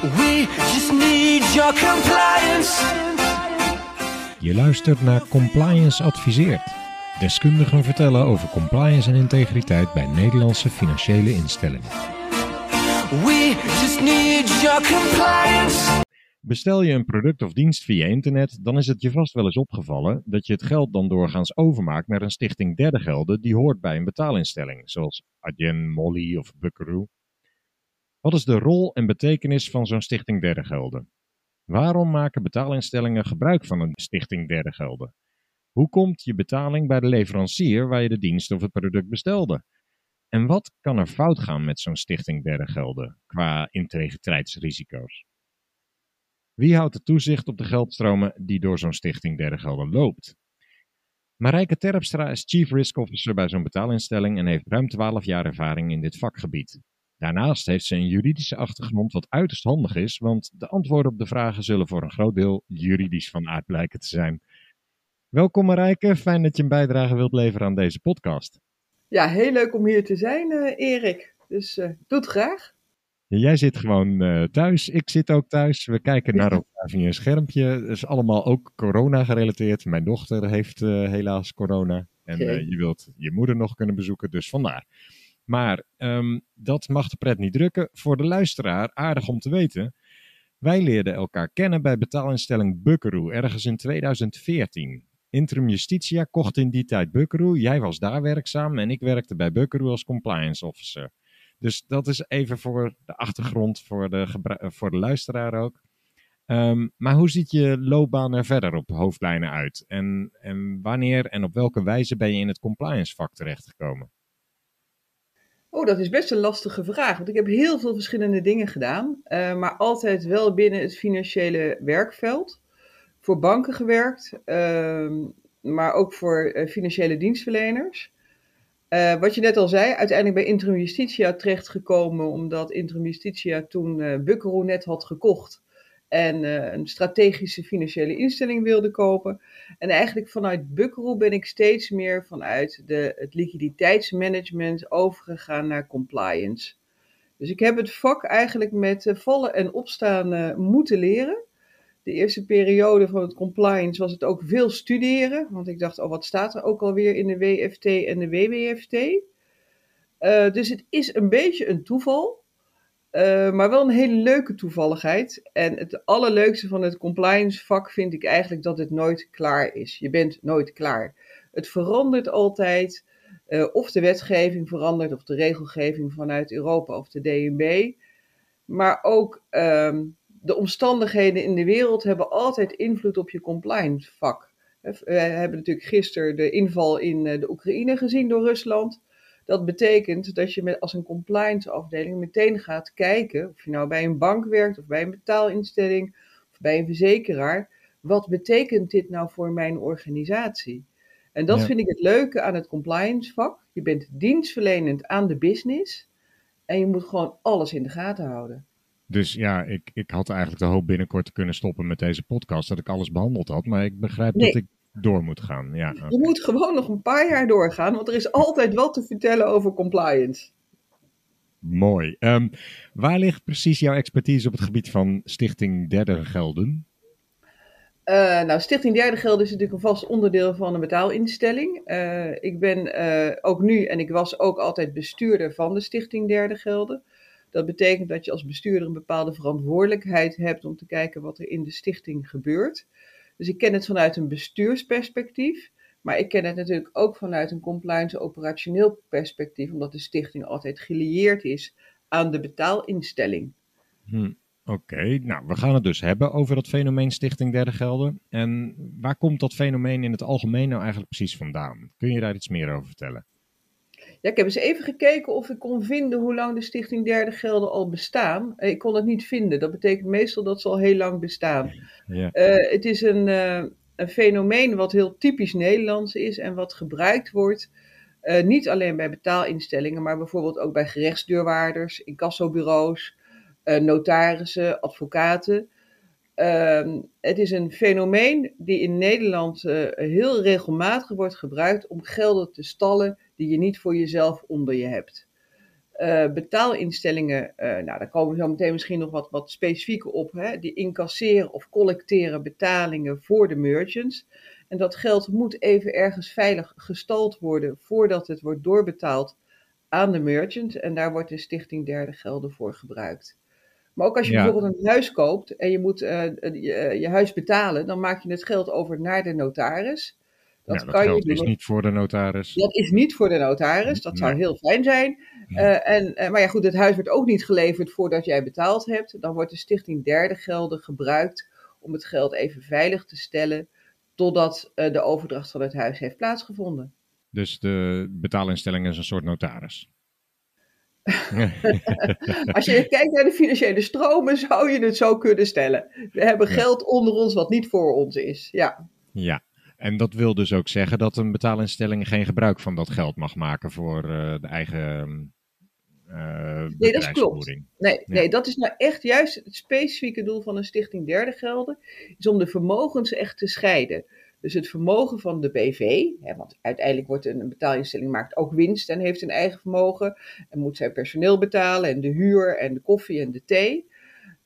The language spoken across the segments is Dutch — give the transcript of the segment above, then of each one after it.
We just need your compliance. Je luistert naar Compliance Adviseert. Deskundigen vertellen over compliance en integriteit bij Nederlandse financiële instellingen. We just need your compliance. Bestel je een product of dienst via internet, dan is het je vast wel eens opgevallen dat je het geld dan doorgaans overmaakt naar een stichting derde gelden die hoort bij een betaalinstelling, zoals Adyen, Molly of Buckaroo. Wat is de rol en betekenis van zo'n stichting derde gelden? Waarom maken betaalinstellingen gebruik van een stichting derde gelden? Hoe komt je betaling bij de leverancier waar je de dienst of het product bestelde? En wat kan er fout gaan met zo'n stichting derde gelden qua integriteitsrisico's? Wie houdt de toezicht op de geldstromen die door zo'n stichting derde gelden loopt? Marijke Terpstra is Chief Risk Officer bij zo'n betaalinstelling en heeft ruim 12 jaar ervaring in dit vakgebied. Daarnaast heeft ze een juridische achtergrond wat uiterst handig is, want de antwoorden op de vragen zullen voor een groot deel juridisch van aard blijken te zijn. Welkom Marijke, fijn dat je een bijdrage wilt leveren aan deze podcast. Ja, heel leuk om hier te zijn, uh, Erik. Dus uh, doe het graag. Jij zit gewoon uh, thuis, ik zit ook thuis. We kijken naar elkaar via een schermpje. Het is allemaal ook corona gerelateerd. Mijn dochter heeft helaas corona. En okay. je wilt je moeder nog kunnen bezoeken, dus vandaar. Maar um, dat mag de pret niet drukken. Voor de luisteraar, aardig om te weten. Wij leerden elkaar kennen bij betaalinstelling Buckaroo, ergens in 2014. Interim Justitia kocht in die tijd Buckaroo. Jij was daar werkzaam en ik werkte bij Buckaroo als compliance officer. Dus dat is even voor de achtergrond, voor de, voor de luisteraar ook. Um, maar hoe ziet je loopbaan er verder op hoofdlijnen uit? En, en wanneer en op welke wijze ben je in het compliance vak terechtgekomen? Oh, dat is best een lastige vraag. Want ik heb heel veel verschillende dingen gedaan. Uh, maar altijd wel binnen het financiële werkveld. Voor banken gewerkt. Uh, maar ook voor uh, financiële dienstverleners. Uh, wat je net al zei, uiteindelijk bij Interim Justitia terechtgekomen. Omdat Interim Justitia toen uh, net had gekocht en uh, een strategische financiële instelling wilde kopen. En eigenlijk vanuit Buckaroo ben ik steeds meer vanuit de, het liquiditeitsmanagement overgegaan naar compliance. Dus ik heb het vak eigenlijk met uh, vallen en opstaan uh, moeten leren. De eerste periode van het compliance was het ook veel studeren, want ik dacht, oh wat staat er ook alweer in de WFT en de WWFT? dus het is een beetje een toeval. Uh, maar wel een hele leuke toevalligheid. En het allerleukste van het compliance vak vind ik eigenlijk dat het nooit klaar is. Je bent nooit klaar. Het verandert altijd. Uh, of de wetgeving verandert, of de regelgeving vanuit Europa of de DNB. Maar ook um, de omstandigheden in de wereld hebben altijd invloed op je compliance vak. We hebben natuurlijk gisteren de inval in de Oekraïne gezien door Rusland. Dat betekent dat je met, als een compliance afdeling meteen gaat kijken, of je nou bij een bank werkt, of bij een betaalinstelling, of bij een verzekeraar, wat betekent dit nou voor mijn organisatie? En dat ja. vind ik het leuke aan het compliance vak. Je bent dienstverlenend aan de business en je moet gewoon alles in de gaten houden. Dus ja, ik, ik had eigenlijk de hoop binnenkort te kunnen stoppen met deze podcast, dat ik alles behandeld had. Maar ik begrijp nee. dat ik door moet gaan. Ja, okay. Je moet gewoon nog een paar jaar doorgaan, want er is altijd wat te vertellen over compliance. Mooi. Um, waar ligt precies jouw expertise op het gebied van Stichting Derde Gelden? Uh, nou, Stichting Derde Gelden is natuurlijk een vast onderdeel van een betaalinstelling. Uh, ik ben uh, ook nu, en ik was ook altijd bestuurder van de Stichting Derde Gelden. Dat betekent dat je als bestuurder een bepaalde verantwoordelijkheid hebt om te kijken wat er in de stichting gebeurt. Dus ik ken het vanuit een bestuursperspectief. Maar ik ken het natuurlijk ook vanuit een compliance operationeel perspectief, omdat de stichting altijd gelieerd is aan de betaalinstelling. Hm, Oké, nou we gaan het dus hebben over dat fenomeen Stichting Derde Gelden. En waar komt dat fenomeen in het algemeen nou eigenlijk precies vandaan? Kun je daar iets meer over vertellen? Ja, ik heb eens even gekeken of ik kon vinden hoe lang de Stichting Derde Gelden al bestaan. Ik kon het niet vinden. Dat betekent meestal dat ze al heel lang bestaan. Ja. Uh, het is een, uh, een, fenomeen wat heel typisch Nederlands is en wat gebruikt wordt. Uh, niet alleen bij betaalinstellingen, maar bijvoorbeeld ook bij gerechtsdeurwaarders, incassobureaus, notarissen, advocaten. Ehm, het is een fenomeen die in Nederland heel regelmatig wordt gebruikt om gelden te stallen die je niet voor jezelf onder je hebt. Uh, betaalinstellingen, uh, nou, daar komen we zo meteen misschien nog wat, wat specifieker op, hè, die incasseren of collecteren betalingen voor de merchants. En dat geld moet even ergens veilig gestald worden voordat het wordt doorbetaald aan de merchant. En daar wordt de Stichting Derde Gelden voor gebruikt. Maar ook als je bijvoorbeeld een huis koopt en je moet uh, je, je, huis betalen, dan maak je het geld over naar de notaris. Dat, ja, dat kan je is niet voor de notaris. Dat is niet voor de notaris. Dat zou heel fijn zijn. Uh, en, maar ja, goed, het huis wordt ook niet geleverd voordat jij betaald hebt. Dan wordt de Stichting Derde Gelden gebruikt om het geld even veilig te stellen totdat uh, de overdracht van het huis heeft plaatsgevonden. Dus de betaalinstelling is een soort notaris. Als je kijkt naar de financiële stromen, zou je het zo kunnen stellen. We hebben geld onder ons wat niet voor ons is. Ja. Ja, en dat wil dus ook zeggen dat een betaalinstelling geen gebruik van dat geld mag maken voor uh, de eigen. Uh, nee, dat klopt. Nee, ja. nee, dat is nou echt juist het specifieke doel van een stichting Derde Gelden. Is om de vermogens echt te scheiden. Dus het vermogen van de BV, hè, want uiteindelijk wordt een betaalinstelling maakt ook winst en heeft een eigen vermogen. En moet zijn personeel betalen en de huur en de koffie en de thee.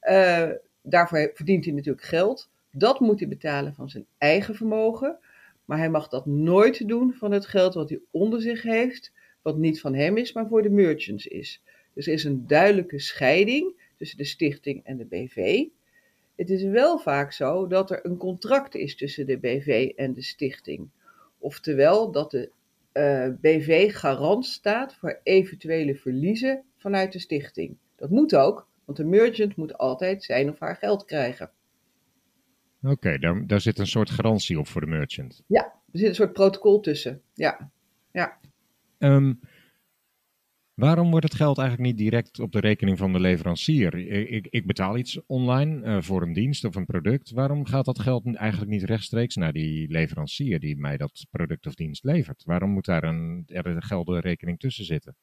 Uh, daarvoor verdient hij natuurlijk geld. Dat moet hij betalen van zijn eigen vermogen. Maar hij mag dat nooit doen van het geld wat hij onder zich heeft, wat niet van hem is, maar voor de merchants is. Dus er is een duidelijke scheiding tussen de stichting en de BV. Het is wel vaak zo dat er een contract is tussen de BV en de stichting. Oftewel dat de uh, BV garant staat voor eventuele verliezen vanuit de stichting. Dat moet ook, want de merchant moet altijd zijn of haar geld krijgen. Oké, okay, daar, daar zit een soort garantie op voor de merchant. Ja, er zit een soort protocol tussen. Ja, ja. Um, waarom wordt het geld eigenlijk niet direct op de rekening van de leverancier? Ik, ik betaal iets online uh, voor een dienst of een product. Waarom gaat dat geld eigenlijk niet rechtstreeks naar die leverancier die mij dat product of dienst levert? Waarom moet daar een, er een geldenrekening tussen zitten?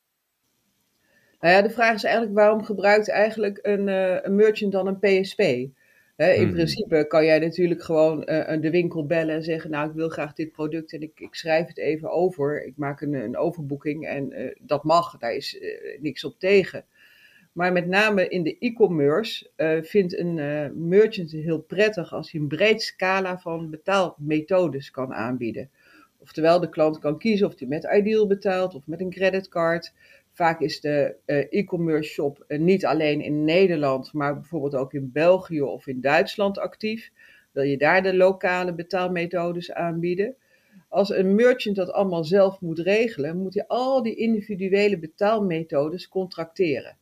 Nou ja, de vraag is eigenlijk waarom gebruikt eigenlijk een, uh, een merchant dan een PSP? In hmm. principe kan jij natuurlijk gewoon uh, de winkel bellen en zeggen, nou ik wil graag dit product en ik, ik schrijf het even over. Ik maak een, een overboeking en uh, dat mag, daar is uh, niks op tegen. Maar met name in de e-commerce vindt een merchant het heel prettig als hij een breed scala van betaalmethodes kan aanbieden. Oftewel, de klant kan kiezen of hij met Ideal betaalt of met een creditcard. Vaak is de uh, e-commerce shop uh, niet alleen in Nederland, maar bijvoorbeeld ook in België of in Duitsland actief. Wil je daar de lokale betaalmethodes aanbieden? Als een merchant dat allemaal zelf moet regelen, moet hij al die individuele betaalmethodes contracteren.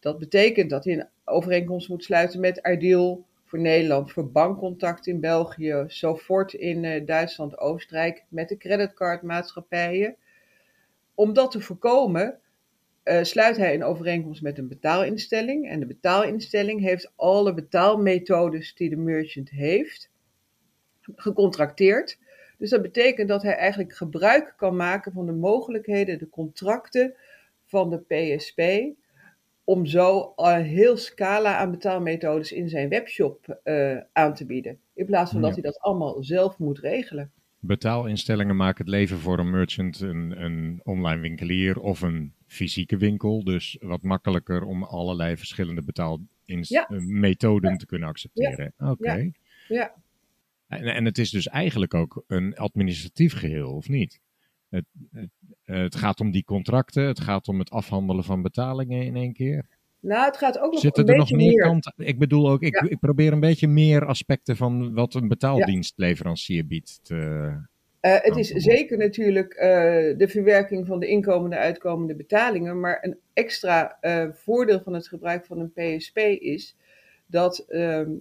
Dat betekent dat hij een overeenkomst moet sluiten met Ideal voor Nederland, voor bankcontact in België, Sofort in uh, Duitsland, Oostenrijk, met de creditcardmaatschappijen. Om dat te voorkomen, uh, sluit hij een overeenkomst met een betaalinstelling. En de betaalinstelling heeft alle betaalmethodes die de merchant heeft gecontracteerd. Dus dat betekent dat hij eigenlijk gebruik kan maken van de mogelijkheden, de contracten van de PSP, om zo een heel scala aan betaalmethodes in zijn webshop uh, aan te bieden. In plaats van ja. dat hij dat allemaal zelf moet regelen. Betaalinstellingen maken het leven voor een merchant, een, een online winkelier of een fysieke winkel. Dus wat makkelijker om allerlei verschillende betaalmethoden ja. te kunnen accepteren. Oké. Okay. Ja. En, en het is dus eigenlijk ook een administratief geheel, of niet? Het, het, het, gaat om die contracten, het gaat om het afhandelen van betalingen in één keer. Nou, het gaat ook nog Zitten een er nog meer meer. kanten? Ik bedoel ook, ik, ja. ik, probeer een beetje meer aspecten van wat een betaaldienstleverancier biedt te, uh, het is zeker natuurlijk uh, de verwerking van de inkomende uitkomende betalingen, maar een extra uh, voordeel van het gebruik van een PSP is dat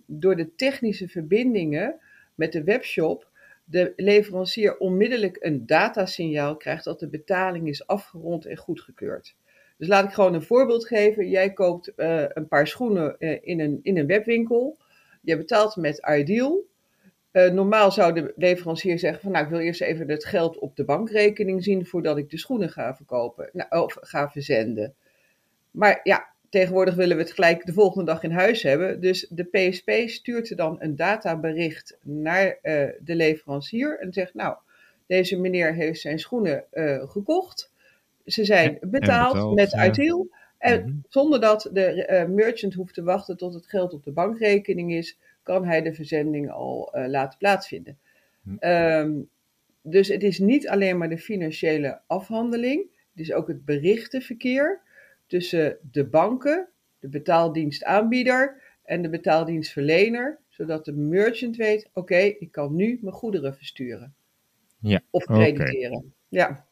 door de technische verbindingen met de webshop de leverancier onmiddellijk een datasignaal krijgt dat de betaling is afgerond en goedgekeurd. Dus laat ik gewoon een voorbeeld geven. Jij koopt een paar schoenen in, een, in een webwinkel. Je betaalt met Ideal. Uh, normaal zou de leverancier zeggen van nou ik wil eerst even het geld op de bankrekening zien voordat ik de schoenen ga verkopen nou, of ga verzenden. Maar ja, tegenwoordig willen we het gelijk de volgende dag in huis hebben. Dus de PSP stuurt dan een databericht naar uh, de leverancier en zegt nou deze meneer heeft zijn schoenen uh, gekocht. Ze zijn betaald, betaald met ja. En Mhm. zonder dat de eh, merchant hoeft te wachten tot het geld op de bankrekening is, kan hij de verzending al eh, laten plaatsvinden. Hm. Ehm, dus het is niet alleen maar de financiële afhandeling, het is ook het berichtenverkeer tussen de banken, de betaaldienstaanbieder en de betaaldienstverlener, zodat de merchant weet: oké, ik kan nu mijn goederen versturen Ja, of crediteren. Ja.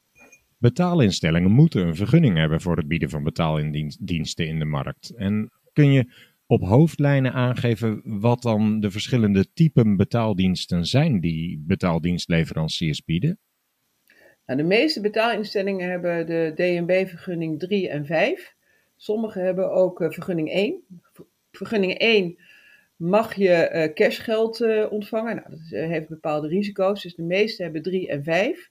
Betaalinstellingen moeten een vergunning hebben voor het bieden van betaaldiensten in de markt. En kun je op hoofdlijnen aangeven wat dan de verschillende typen betaaldiensten zijn die betaaldienstleveranciers bieden? Nou, de meeste betaalinstellingen hebben de DNB-vergunning 3 en 5. Sommige hebben ook eh, vergunning 1. Ver- Vergunning 1 mag je eh, cashgeld eh, ontvangen. Nou, dat heeft bepaalde risico's, dus de meeste hebben 3 en 5.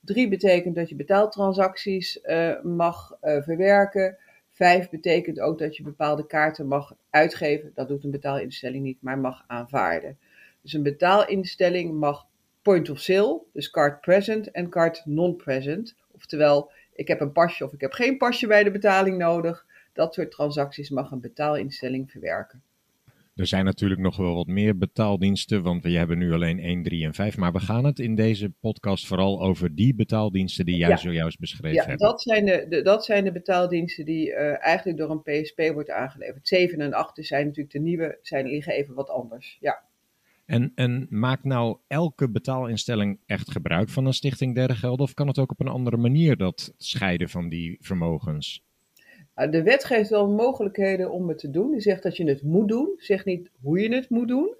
3 betekent dat je betaaltransacties mag verwerken. 5 betekent ook dat je bepaalde kaarten mag uitgeven. Dat doet een betaalinstelling niet, maar mag aanvaarden. Dus een betaalinstelling mag point of sale, dus card present en card non-present. Oftewel, ik heb een pasje of ik heb geen pasje bij de betaling nodig. Dat soort transacties mag een betaalinstelling verwerken. Er zijn natuurlijk nog wel wat meer betaaldiensten, want we hebben nu alleen 1, 3 en 5. Maar we gaan het in deze podcast vooral over die betaaldiensten die jij Ja. zojuist beschreven Ja, hebt. dat zijn de, de- dat zijn de betaaldiensten die eh, eigenlijk door een PSP wordt aangeleverd. 7 en 8 zijn natuurlijk de nieuwe, zijn, liggen even wat anders. Ja. En, en maakt nou elke betaalinstelling echt gebruik van een stichting derde gelden? Of kan het ook op een andere manier dat scheiden van die vermogens? Nou, De wet geeft wel mogelijkheden om het te doen. Die zegt dat je het moet doen, zegt niet hoe je het moet doen.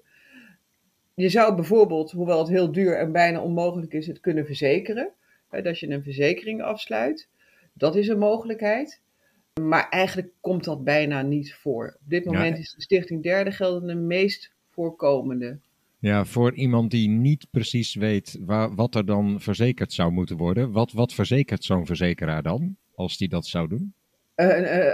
Je zou bijvoorbeeld, hoewel het heel duur en bijna onmogelijk is, het kunnen verzekeren. Dat je een verzekering afsluit. Dat is een mogelijkheid. Maar eigenlijk komt dat bijna niet voor. Op dit Ja. moment is de Stichting Derde Gelden de meest voorkomende. Ja, voor iemand die niet precies weet waar, wat er dan verzekerd zou moeten worden. Wat, wat verzekert zo'n verzekeraar dan, als die dat zou doen?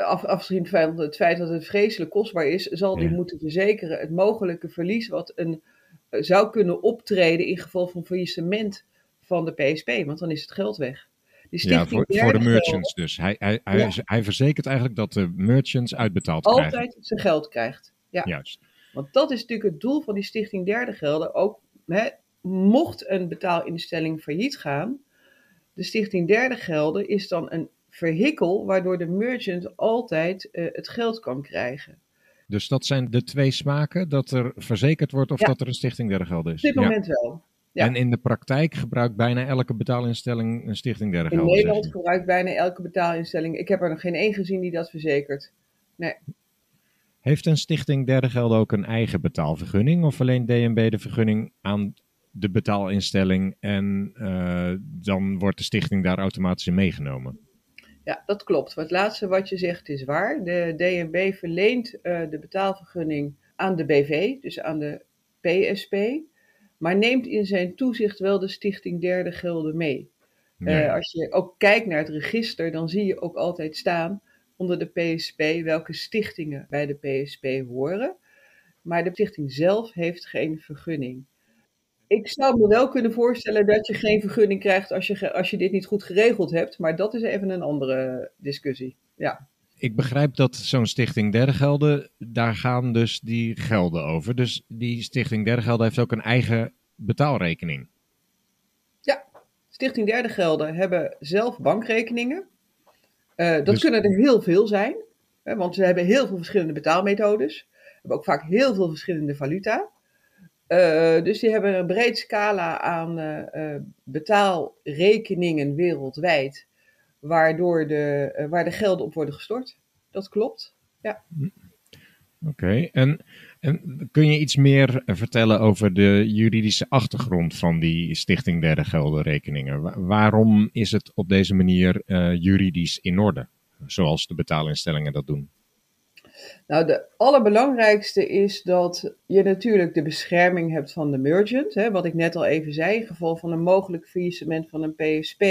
Af, afgezien van het feit dat het vreselijk kostbaar is, zal die Ja. moeten verzekeren het mogelijke verlies wat een, eh, zou kunnen optreden in geval van faillissement van de PSP, want dan is het geld weg. Ja, voor, voor de merchants dus. Hij, hij, hij, Ja. hij verzekert eigenlijk dat de merchants uitbetaald Gelden krijgen. altijd zijn geld krijgt. Ja. Juist. Want dat is natuurlijk het doel van die stichting Derde Gelden. Ook hè, mocht een betaalinstelling failliet gaan, de stichting Derde Gelden is dan een vehikel waardoor de merchant altijd eh, het geld kan krijgen. Dus dat zijn de twee smaken, dat er verzekerd wordt of Ja. dat er een stichting derde gelden is. Op dit Ja. moment wel. ja. En in de praktijk gebruikt bijna elke betaalinstelling een stichting derde In gelden. zeg Nederland gebruikt bijna elke betaalinstelling. Ik heb er nog geen één gezien die dat verzekert. Heeft een stichting derde gelden ook een eigen betaalvergunning of alleen DNB de vergunning aan de betaalinstelling en eh, dan wordt de stichting daar automatisch in meegenomen? Ja, dat klopt. Het laatste wat je zegt is waar. De DNB verleent eh, de betaalvergunning aan de BV, dus aan de PSP, maar neemt in zijn toezicht wel de stichting Derde Gelden mee. Ja. Eh, als je ook kijkt naar het register, dan zie je ook altijd staan onder de PSP welke stichtingen bij de PSP horen. Maar de stichting zelf heeft geen vergunning. Ik zou me wel kunnen voorstellen dat je geen vergunning krijgt als je, als je dit niet goed geregeld hebt, maar dat is even een andere discussie. Ja, Ik begrijp dat zo'n stichting derde gelden, daar gaan dus die gelden over. Dus die stichting derde gelden heeft ook een eigen betaalrekening. Stichting Derde Gelden hebben zelf bankrekeningen. Eh, dat Dus- kunnen er heel veel zijn, hè, want ze hebben heel veel verschillende betaalmethodes. Hebben ook vaak heel veel verschillende valuta. Eh, dus die hebben een breed scala aan eh, eh, betaalrekeningen wereldwijd, waardoor de, waar de gelden op worden gestort. Dat klopt. Oké, en, en kun je iets meer vertellen over de juridische achtergrond van die stichting derde gelden rekeningen? Wa- waarom is het op deze manier juridisch in orde, zoals de betaalinstellingen dat doen? Nou, de allerbelangrijkste is dat je natuurlijk de bescherming hebt van de merchant. Hè, wat ik net al even zei, in geval van een mogelijk faillissement van een PSP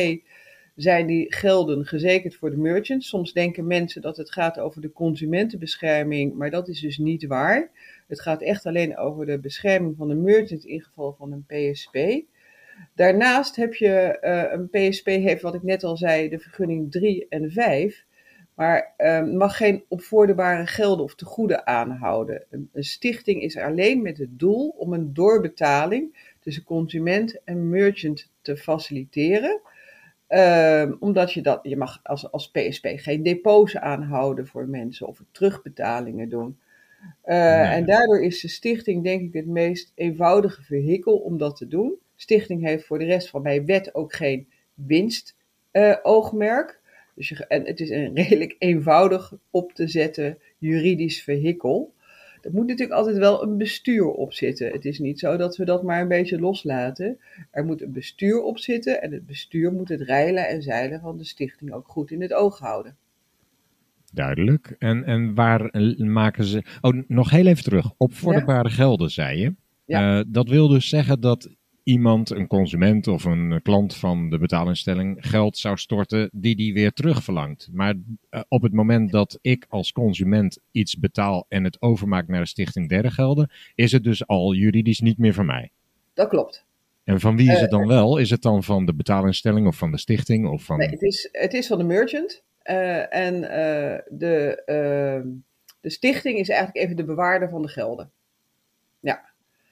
zijn die gelden gezekerd voor de merchant. Soms denken mensen dat het gaat over de consumentenbescherming, maar dat is dus niet waar. Het gaat echt alleen over de bescherming van de merchant in geval van een PSP. Daarnaast heb je, eh, een PSP heeft, wat ik net al zei, de vergunning 3 en 5. Maar ehm, mag geen opvorderbare gelden of tegoeden aanhouden. Een, een stichting is alleen met het doel om een doorbetaling tussen consument en merchant te faciliteren. Ehm, omdat je dat, je mag als, als PSP geen depots aanhouden voor mensen of terugbetalingen doen. Eh, Nee. En daardoor is de stichting denk ik het meest eenvoudige vehikel om dat te doen. Stichting heeft voor de rest van bij wet ook geen winstoogmerk. Dus je, en het is een redelijk eenvoudig op te zetten juridisch vehikel. Er moet natuurlijk altijd wel een bestuur op zitten. Het is niet zo dat we dat maar een beetje loslaten. Er moet een bestuur op zitten en het bestuur moet het reilen en zeilen van de stichting ook goed in het oog houden. Duidelijk. En, en waar maken ze... Oh, nog heel even terug. Opvorderbare gelden, zei je. Ja. Eh, dat wil dus zeggen dat iemand, een consument of een klant van de betaalinstelling, geld zou storten die die weer terugverlangt. Maar eh, op het moment dat ik als consument iets betaal en het overmaak naar de stichting derde gelden, is het dus al juridisch niet meer van mij. Dat klopt. En van wie is het Eh, dan wel? Is het dan van de betaalinstelling of van de stichting? Of van... Nee, het, is, het is van de merchant. eh, en de, de stichting is eigenlijk even de bewaarder van de gelden.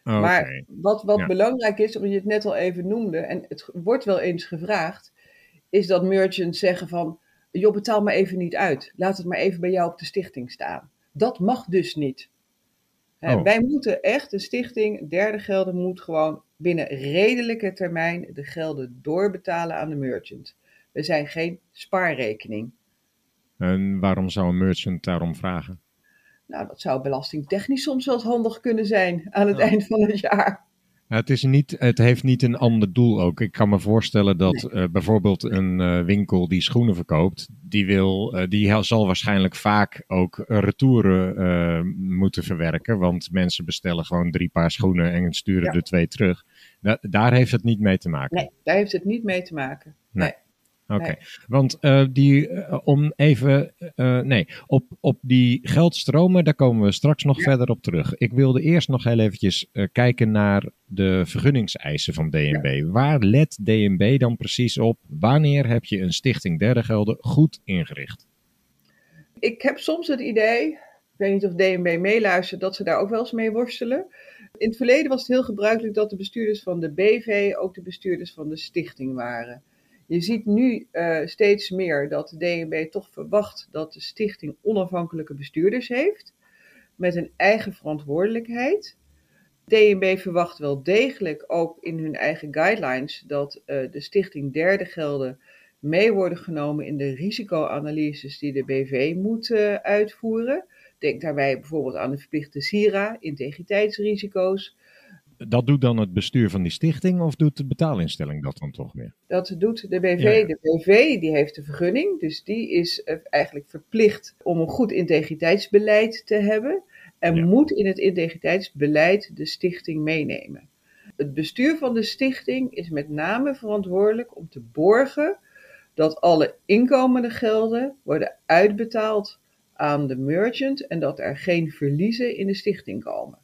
Oké. Maar wat, wat Ja. belangrijk is, omdat je het net al even noemde, en het wordt wel eens gevraagd, is dat merchants zeggen van, joh, betaal maar even niet uit. Laat het maar even bij jou op de stichting staan. Dat mag dus niet. Oh. Wij moeten echt, de stichting derde gelden moet gewoon binnen redelijke termijn de gelden doorbetalen aan de merchant. We zijn geen spaarrekening. En waarom zou een merchant daarom vragen? Nou, dat zou belastingtechnisch soms wel eens handig kunnen zijn aan het eind van het jaar. Nou, het, is niet, het heeft niet een ander doel ook. Ik kan me voorstellen dat eh, bijvoorbeeld een eh, winkel die schoenen verkoopt, die, wil, eh, die zal waarschijnlijk vaak ook retouren moeten verwerken. Want mensen bestellen gewoon drie paar schoenen en sturen Ja. er twee terug. Da- daar heeft het niet mee te maken. Nee, daar heeft het niet mee te maken. Nee. Nee. Oké, Nee. want eh, die, eh, om even, eh, nee, op, op die geldstromen, daar komen we straks nog Ja. verder op terug. Ik wilde eerst nog heel eventjes kijken naar de vergunningseisen van DNB. Waar let DNB dan precies op? Wanneer heb je een stichting derde gelden goed ingericht? Ik heb soms het idee, ik weet niet of DNB meeluistert, dat ze daar ook wel eens mee worstelen. In het verleden was het heel gebruikelijk dat de bestuurders van de BV ook de bestuurders van de stichting waren. Je ziet nu eh, steeds meer dat de DNB toch verwacht dat de stichting onafhankelijke bestuurders heeft, met een eigen verantwoordelijkheid. DNB verwacht wel degelijk ook in hun eigen guidelines dat eh, de stichting derde gelden mee worden genomen in de risicoanalyses die de BV moet eh, uitvoeren. Denk daarbij bijvoorbeeld aan de verplichte SIRA, integriteitsrisico's. Dat doet dan het bestuur van die stichting of doet de betaalinstelling dat dan toch weer? Dat doet de BV. Ja. De BV die heeft de vergunning, dus die is eh, eigenlijk verplicht om een goed integriteitsbeleid te hebben. En Ja. moet in het integriteitsbeleid de stichting meenemen. Het bestuur van de stichting is met name verantwoordelijk om te borgen dat alle inkomende gelden worden uitbetaald aan de merchant en dat er geen verliezen in de stichting komen.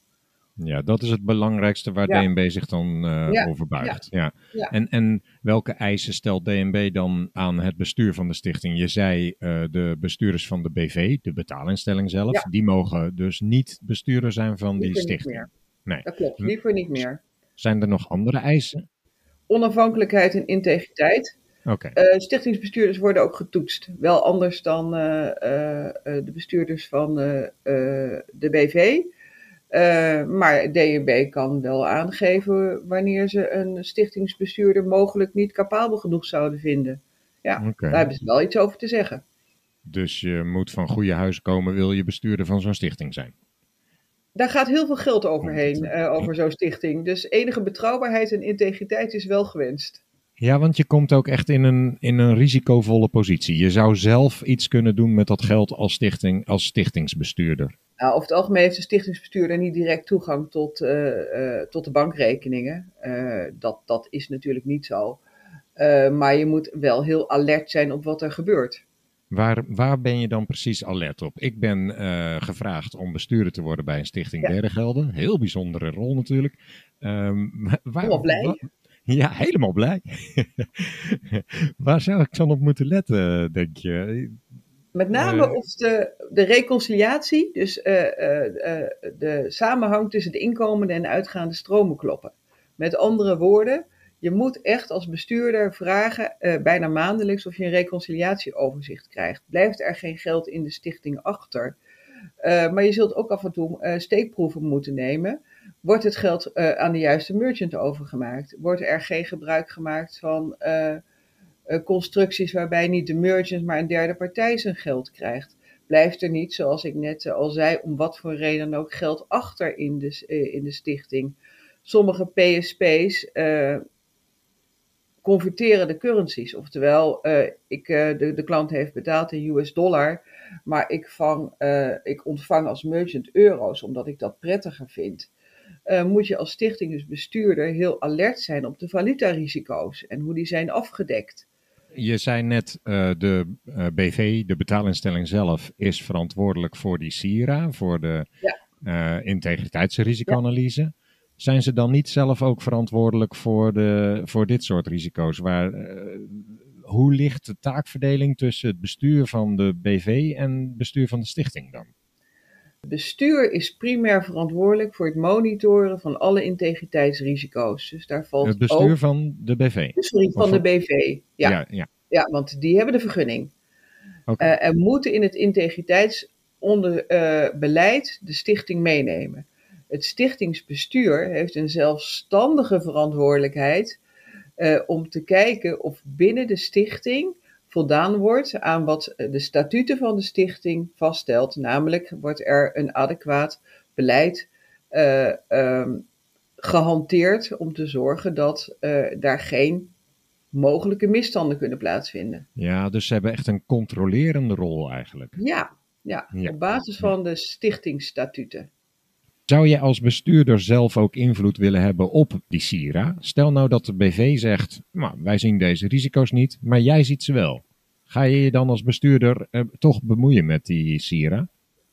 Ja, dat is het belangrijkste waar Ja. DNB zich dan eh, Ja, over buigt. Ja. Ja. En, en welke eisen stelt DNB dan aan het bestuur van de stichting? Je zei eh, de bestuurders van de BV, de betaalinstelling zelf, die mogen dus niet bestuurder zijn van die stichting. meer. Nee. Dat klopt, liever niet meer. Zijn er nog andere eisen? Onafhankelijkheid en integriteit. Oké, Eh, stichtingsbestuurders worden ook getoetst. Wel anders dan de bestuurders van de BV. Eh, maar DNB kan wel aangeven wanneer ze een stichtingsbestuurder mogelijk niet capabel genoeg zouden vinden. Ja, Oké. daar hebben ze wel iets over te zeggen. dus je moet van goede huis komen, wil je bestuurder van zo'n stichting zijn. Daar gaat heel veel geld overheen, eh, over zo'n stichting. Dus enige betrouwbaarheid en integriteit is wel gewenst. Ja, want je komt ook echt in een, in een risicovolle positie. Je zou zelf iets kunnen doen met dat geld als, stichting, als stichtingsbestuurder. Nou, over het algemeen heeft de stichtingsbestuurder niet direct toegang tot, eh, eh, tot de bankrekeningen. Eh, dat, dat is natuurlijk niet zo. Maar je moet wel heel alert zijn op wat er gebeurt. Waar, waar ben je dan precies alert op? Ik ben gevraagd om bestuurder te worden bij een stichting Ja. derde gelden. Heel bijzondere rol natuurlijk. Wa- waar, blij. wa- ja, helemaal blij. waar zou ik dan op moeten letten, denk je? Met name Eh. of de, de reconciliatie, dus eh, eh, de samenhang tussen de inkomende en uitgaande stromen kloppen. Met andere woorden, je moet echt als bestuurder vragen, bijna maandelijks, of je een reconciliatieoverzicht krijgt. Blijft er geen geld in de stichting achter? Maar je zult ook af en toe steekproeven moeten nemen. Wordt het geld eh, aan de juiste merchant overgemaakt? Wordt er geen gebruik gemaakt van eh, eh, constructies waarbij niet de merchant, maar een derde partij zijn geld krijgt? Blijft er niet, zoals ik net al zei, om wat voor reden ook geld achter in de, in de stichting? Sommige PSP's converteren de currencies. Oftewel, ik, de, de klant heeft betaald in US dollar, maar ik, vang, ik ontvang als merchant euro's omdat ik dat prettiger vind. Eh, moet je als stichting, dus bestuurder, heel alert zijn op de valutarisico's en hoe die zijn afgedekt. Je zei net, eh, de eh, BV, de betaalinstelling zelf, is verantwoordelijk voor die SIRA, voor de Ja. integriteitsrisicoanalyse. Zijn ze dan niet zelf ook verantwoordelijk voor, de, voor dit soort risico's? Waar, hoe ligt de taakverdeling tussen het bestuur van de BV en het bestuur van de stichting dan? Het bestuur is primair verantwoordelijk voor het monitoren van alle integriteitsrisico's. Dus daar valt Het bestuur ook... van de BV? Sorry, van de BV. Ja, ja. ja. Ja, want die hebben de vergunning. Oké. Eh, moeten in het integriteitsbeleid de stichting meenemen. Het stichtingsbestuur heeft een zelfstandige verantwoordelijkheid eh, om te kijken of binnen de stichting voldaan wordt aan wat de statuten van de stichting vaststelt. Namelijk wordt er een adequaat beleid eh, ehm, gehanteerd om te zorgen dat eh, daar geen mogelijke misstanden kunnen plaatsvinden. ja, dus ze hebben echt een controlerende rol eigenlijk. Ja, ja, Ja. op basis van de stichtingsstatuten. Zou je als bestuurder zelf ook invloed willen hebben op die SIRA? Stel nou dat de BV zegt, nou, wij zien deze risico's niet, maar jij ziet ze wel. Ga je je dan als bestuurder eh, toch bemoeien met die SIRA?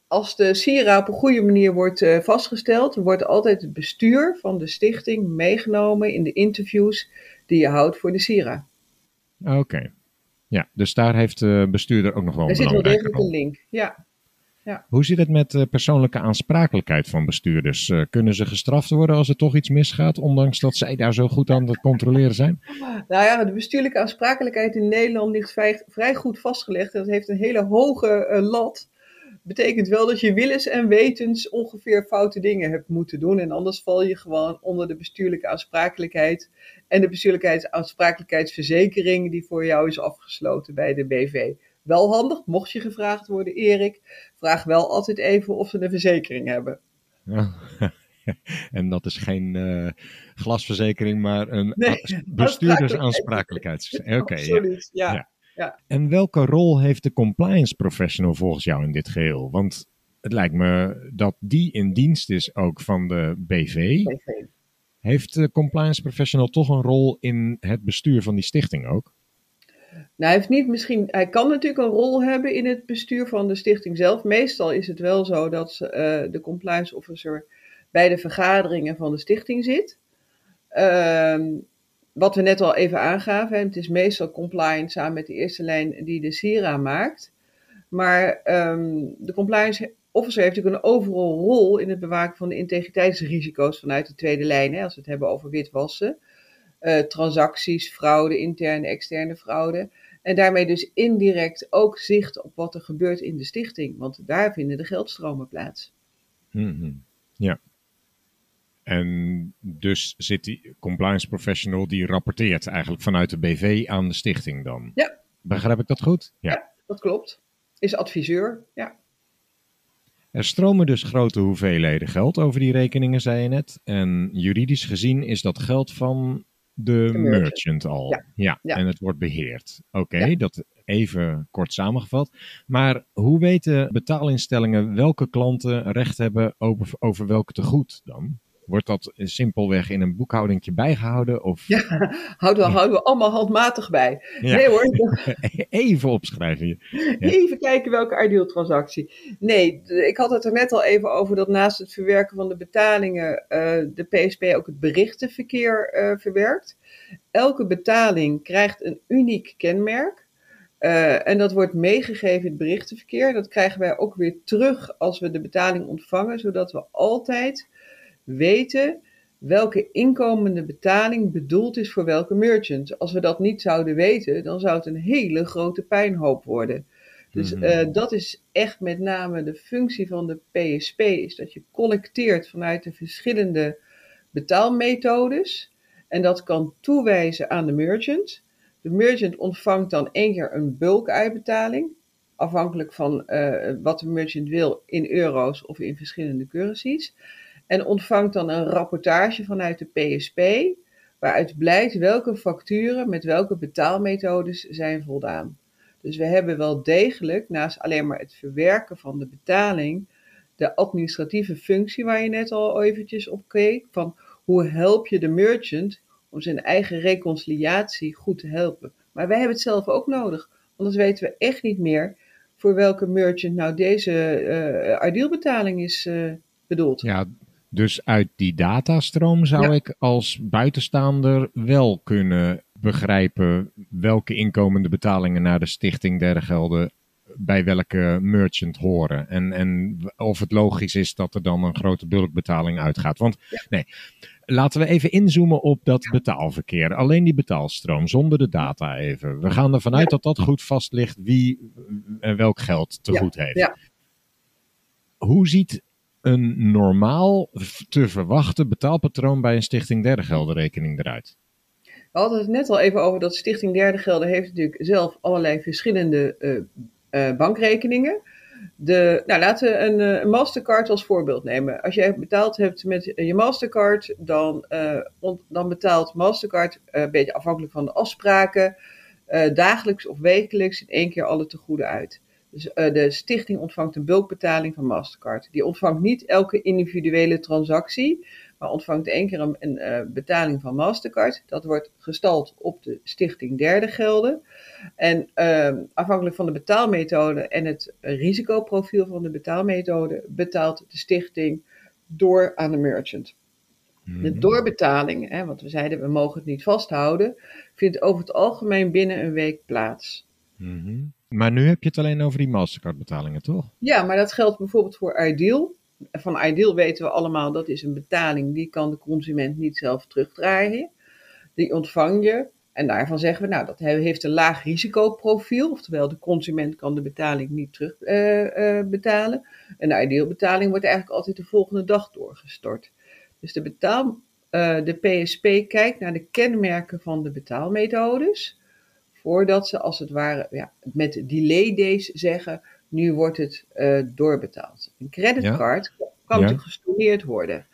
Als de SIRA op een goede manier wordt eh, vastgesteld, wordt altijd het bestuur van de stichting meegenomen in de interviews die je houdt voor de SIRA. Oké. Ja, dus daar heeft de bestuurder ook nog wel Er een zit wel belangrijke degelijk een rol. link. Ja. Hoe zit het met de persoonlijke aansprakelijkheid van bestuurders? Eh, kunnen ze gestraft worden als er toch iets misgaat, ondanks dat zij daar zo goed aan het controleren zijn? Nou ja, de bestuurlijke aansprakelijkheid in Nederland ligt vrij, vrij goed vastgelegd. Dat heeft een hele hoge eh, lat. Betekent wel dat je willens en wetens ongeveer foute dingen hebt moeten doen. En anders val je gewoon onder de bestuurlijke aansprakelijkheid. En de bestuurlijke aansprakelijkheidsverzekering die voor jou is afgesloten bij de BV. Wel handig, mocht je gevraagd worden, Erik. Vraag wel altijd even of ze een verzekering hebben. Ja. en dat is geen eh, glasverzekering, maar een Nee, bestuurdersaansprakelijkheids. Oké, ja. Absoluut, ja. Ja. ja. En welke rol heeft de compliance professional volgens jou in dit geheel? Want het lijkt me dat die in dienst is ook van de BV. BV. Heeft de compliance professional toch een rol in het bestuur van die stichting ook? Nou, hij, heeft niet misschien, hij kan natuurlijk een rol hebben in het bestuur van de stichting zelf. Meestal is het wel zo dat eh, de compliance officer bij de vergaderingen van de stichting zit. Ehm, wat we net al even aangaven, het is meestal compliance samen met de eerste lijn die de SIRA maakt. Maar ehm, de compliance officer heeft natuurlijk een overal rol in het bewaken van de integriteitsrisico's vanuit de tweede lijn. Hè, als we het hebben over witwassen, eh, transacties, fraude, interne, externe fraude. En daarmee dus indirect ook zicht op wat er gebeurt in de stichting. Want daar vinden de geldstromen plaats. Mhm. Ja. En dus zit die compliance professional die rapporteert eigenlijk vanuit de BV aan de stichting dan? Ja. Begrijp ik dat goed? Ja. Ja. Dat klopt. Is adviseur, ja. Er stromen dus grote hoeveelheden geld over die rekeningen, zei je net. En juridisch gezien is dat geld van de, merchant. merchant al. Ja. Ja. En het wordt beheerd. Oké, Ja. dat even kort samengevat. Maar hoe weten betaalinstellingen welke klanten recht hebben over, over welke tegoed dan? Wordt dat simpelweg in een boekhoudingje bijgehouden? Of Ja, houden we, houden we allemaal handmatig bij. Ja. Nee hoor, even opschrijven? Ja. even kijken welke ideal transactie. Nee, ik had het er net al even over dat naast het verwerken van de betalingen eh, de PSP ook het berichtenverkeer eh, verwerkt. Elke betaling krijgt een uniek kenmerk. Uh, en dat wordt meegegeven in het berichtenverkeer. Dat krijgen wij ook weer terug als we de betaling ontvangen, zodat we altijd weten welke inkomende betaling bedoeld is voor welke merchant. Als we dat niet zouden weten, dan zou het een hele grote pijnhoop worden. Dus uh, dat is echt met name de functie van de PSP, is dat je collecteert vanuit de verschillende betaalmethodes en dat kan toewijzen aan de merchant. De merchant ontvangt dan één keer een bulkuitbetaling, afhankelijk van uh, wat de merchant wil in euro's of in verschillende currencies. En ontvangt dan een rapportage vanuit de PSP, waaruit blijkt welke facturen met welke betaalmethodes zijn voldaan. Dus we hebben wel degelijk, naast alleen maar het verwerken van de betaling, de administratieve functie waar je net al eventjes op keek, van hoe help je de merchant om zijn eigen reconciliatie goed te helpen. Maar wij hebben het zelf ook nodig, anders weten we echt niet meer voor welke merchant nou deze uh, is uh, bedoeld. Ja, dus uit die datastroom zou ja. ik als buitenstaander wel kunnen begrijpen welke inkomende betalingen naar de Stichting Derde Gelden bij welke merchant horen. En, en of het logisch is dat er dan een grote bulkbetaling uitgaat. Want ja. nee, laten we even inzoomen op dat betaalverkeer. Alleen die betaalstroom, zonder de data even. We gaan ervan uit dat dat goed vast ligt wie welk geld te goed heeft. Ja. Hoe ziet een normaal te verwachten betaalpatroon bij een Stichting Derde Geldenrekening eruit? We hadden het net al even over dat Stichting Derde Gelden heeft natuurlijk zelf allerlei verschillende uh, uh, bankrekeningen. De, nou, laten we een, een, Mastercard als voorbeeld nemen. Als jij betaald hebt met je Mastercard, dan, dan betaalt Mastercard, een beetje afhankelijk van de afspraken, dagelijks of wekelijks in één keer alle tegoeden uit. Dus uh, de stichting ontvangt een bulkbetaling van Mastercard. Die ontvangt niet elke individuele transactie, maar ontvangt één keer een, een uh, betaling van Mastercard. Dat wordt gestald op de stichting derde gelden. En uh, afhankelijk van de betaalmethode en het risicoprofiel van de betaalmethode betaalt de stichting door aan de merchant. De doorbetaling, hè, want we zeiden we mogen het niet vasthouden, vindt over het algemeen binnen een week plaats. Mm -hmm. Maar nu heb je het alleen over die Mastercard betalingen, toch? Ja, maar dat geldt bijvoorbeeld voor Ideal. Van Ideal weten we allemaal dat is een betaling die kan de consument niet zelf terugdraaien. Die ontvang je en daarvan zeggen we, nou, dat heeft een laag risicoprofiel, oftewel de consument kan de betaling niet terugbetalen. Uh, uh, betalen. en de idealbetaling wordt eigenlijk altijd de volgende dag doorgestort. Dus de, betaal, uh, de PSP kijkt naar de kenmerken van de betaalmethodes, voordat ze als het ware ja, met delay days zeggen, nu wordt het doorbetaald. Een creditcard ja. kan ja. gestorneerd worden.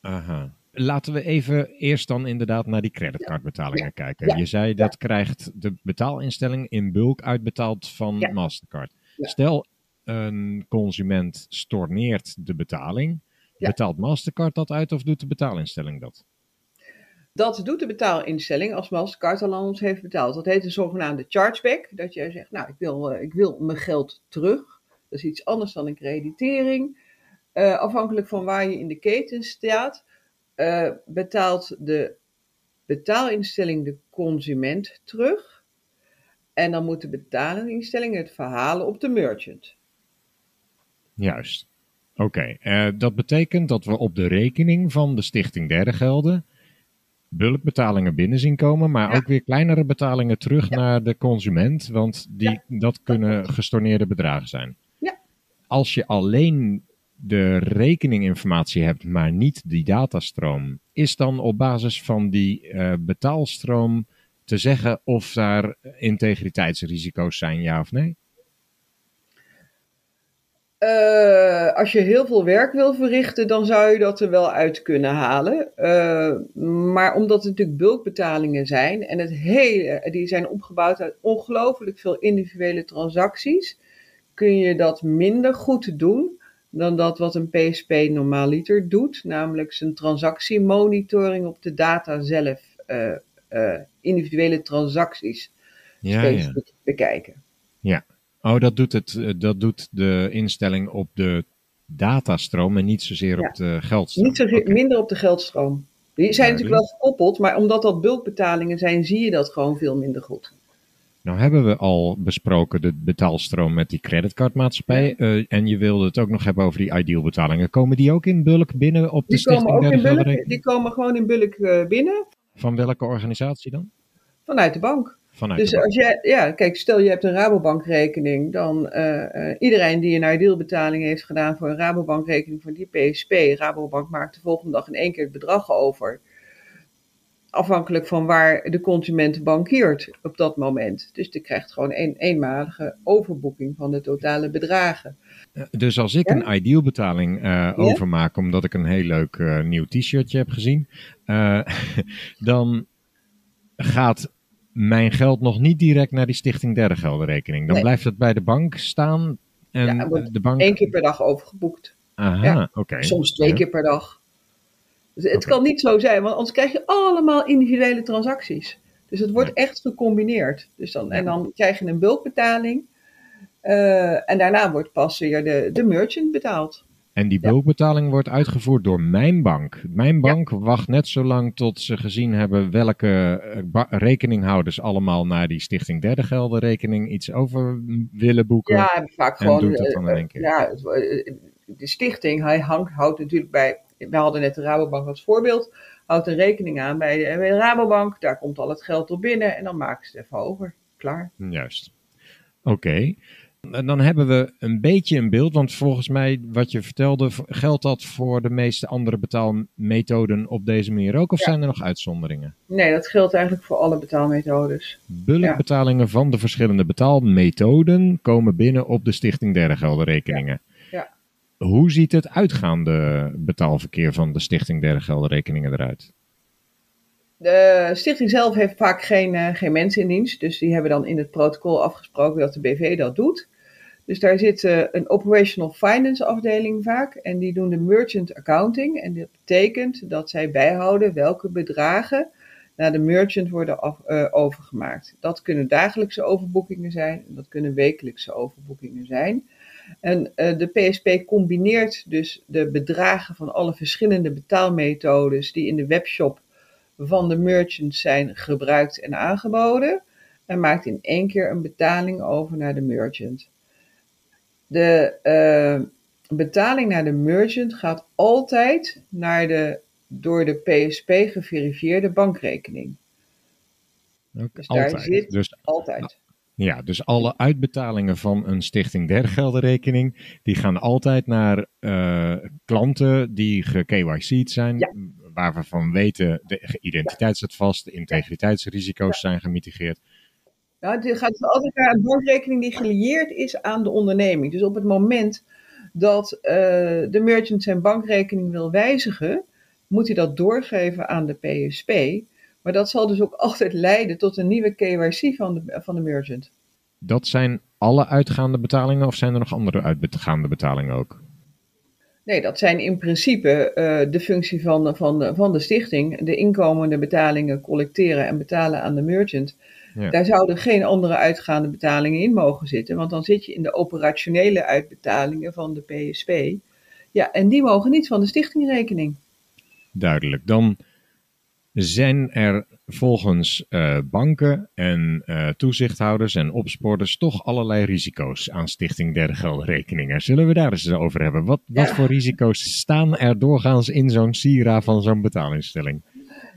Aha. Laten we even eerst dan inderdaad naar die creditcardbetalingen ja. kijken. Ja. Je zei dat krijgt de betaalinstelling in bulk uitbetaald van ja. Mastercard. Stel, een consument storneert de betaling. Betaalt Mastercard dat uit of doet de betaalinstelling dat? Dat doet de betaalinstelling als Mastercard al ons heeft betaald. Dat heet een zogenaamde chargeback. Dat je zegt, nou, ik wil, uh, ik wil mijn geld terug. Dat is iets anders dan een creditering. Uh, afhankelijk van waar je in de keten staat uh, betaalt de betaalinstelling de consument terug. En dan moet de betaalinstelling het verhalen op de merchant. Juist. Oké, dat betekent dat we op de rekening van de Stichting Derde Gelden bulkbetalingen binnen zien komen, maar ja. ook weer kleinere betalingen terug ja. naar de consument, want die, dat kunnen gestorneerde bedragen zijn. Ja. Als je alleen de rekeninginformatie hebt, maar niet die datastroom, is dan op basis van die uh, betaalstroom te zeggen of daar integriteitsrisico's zijn, ja of nee? Uh, als je heel veel werk wil verrichten, dan zou je dat er wel uit kunnen halen. Uh, maar omdat het natuurlijk bulkbetalingen zijn en het hele, die zijn opgebouwd uit ongelooflijk veel individuele transacties, kun je dat minder goed doen dan dat wat een PSP normaaliter doet, namelijk zijn transactiemonitoring op de data zelf, uh, uh, individuele transacties ja, ja. bekijken. Ja, oh, dat doet, het, dat doet de instelling op de datastroom en niet zozeer ja. op de geldstroom. Niet zozeer, okay. minder op de geldstroom. Die zijn natuurlijk wel gekoppeld, maar omdat dat bulkbetalingen zijn, zie je dat gewoon veel minder goed. Nou hebben we al besproken de betaalstroom met die creditcardmaatschappij. eh, en je wilde het ook nog hebben over die ideal betalingen. Komen die ook in bulk binnen op de Die komen Stichting ook in bulk, die komen gewoon in bulk eh, binnen Van welke organisatie dan? vanuit de bank. Vanuit Dus als jij, ja, kijk, stel je hebt een Rabobankrekening, dan eh, eh, iedereen die een idealbetaling heeft gedaan voor een Rabobankrekening van die PSP, Rabobank maakt de volgende dag in één keer het bedrag over. Afhankelijk van waar de consument bankiert op dat moment. Dus die krijgt gewoon een eenmalige overboeking van de totale bedragen. Dus als ik Ja? een ideal betaling eh, overmaak omdat ik een heel leuk eh, nieuw t-shirtje heb gezien, eh, dan gaat mijn geld nog niet direct naar die Stichting Derde Gelderrekening. Dan Nee. blijft het bij de bank staan en Ja, het wordt de bank... Eén keer per dag overgeboekt. Aha, Ja. oké. Soms twee Ja. keer per dag. Dus het kan niet zo zijn, want anders krijg je allemaal individuele transacties. Dus het wordt echt gecombineerd. Dus dan, En dan krijg je een bulkbetaling. eh, en daarna wordt pas weer de, de merchant betaald. En die Ja. bulkbetaling wordt uitgevoerd door mijn bank. Mijn bank wacht net zo lang tot ze gezien hebben welke eh, rekeninghouders allemaal naar die Stichting Derde Gelderrekening iets over willen boeken. Ja, vaak En gewoon. doet het dan in eh, één keer. Ja, eh, de stichting hij hangt, houdt natuurlijk bij. We hadden net de Rabobank als voorbeeld. Houdt een rekening aan bij de, bij de Rabobank. Daar komt al het geld op binnen en dan maken ze het even over. Klaar. Juist. Oké. Dan hebben we een beetje een beeld, want volgens mij wat je vertelde, geldt dat voor de meeste andere betaalmethoden op deze manier ook? Of Ja. zijn er nog uitzonderingen? Nee, dat geldt eigenlijk voor alle betaalmethodes. Bulkbetalingen van de verschillende betaalmethoden komen binnen op de Stichting Derde Gelderrekeningen. Ja. Hoe ziet het uitgaande betaalverkeer van de Stichting Derde Gelderrekeningen eruit? De stichting zelf heeft vaak geen, eh, geen mensen in dienst. Dus die hebben dan in het protocol afgesproken dat de BV dat doet. Dus daar zit eh, een operational finance afdeling vaak. En die doen de merchant accounting. En dat betekent dat zij bijhouden welke bedragen naar de merchant worden eh, overgemaakt. Dat kunnen dagelijkse overboekingen zijn. Dat kunnen wekelijkse overboekingen zijn. En eh, de PSP combineert dus de bedragen van alle verschillende betaalmethodes die in de webshop van de merchants zijn gebruikt en aangeboden. En maakt in één keer een betaling over naar de merchant. De eh, betaling naar de merchant gaat altijd naar de door de PSP geverifieerde bankrekening. Dus daar altijd. zit- Dus Altijd. Ja, dus alle uitbetalingen van een Stichting Derde Gelderrekening, die gaan altijd naar eh, klanten die ge-KYC'd zijn, Ja. waar we van weten, de identiteit staat vast, de integriteitsrisico's zijn gemitigeerd. Nou, het gaat altijd naar een bankrekening die gelieerd is aan de onderneming. Dus op het moment dat eh, de merchant zijn bankrekening wil wijzigen, moet hij dat doorgeven aan de PSP. Maar dat zal dus ook altijd leiden tot een nieuwe KYC van de, van de merchant. Dat zijn alle uitgaande betalingen of zijn er nog andere uitgaande betalingen ook? Nee, dat zijn in principe eh, de functie van, van, van de stichting. De inkomende betalingen collecteren en betalen aan de merchant. Ja. Daar zouden geen andere uitgaande betalingen in mogen zitten. Want dan zit je in de operationele uitbetalingen van de PSP. Ja, en die mogen niet van de stichtingrekening. Duidelijk. Dan zijn er volgens eh, banken en eh, toezichthouders en opsporters toch allerlei risico's aan Stichting Derde Gelderrekeningen. Zullen we daar eens over hebben? Wat, wat voor risico's staan er doorgaans in zo'n Sira van zo'n betaalinstelling?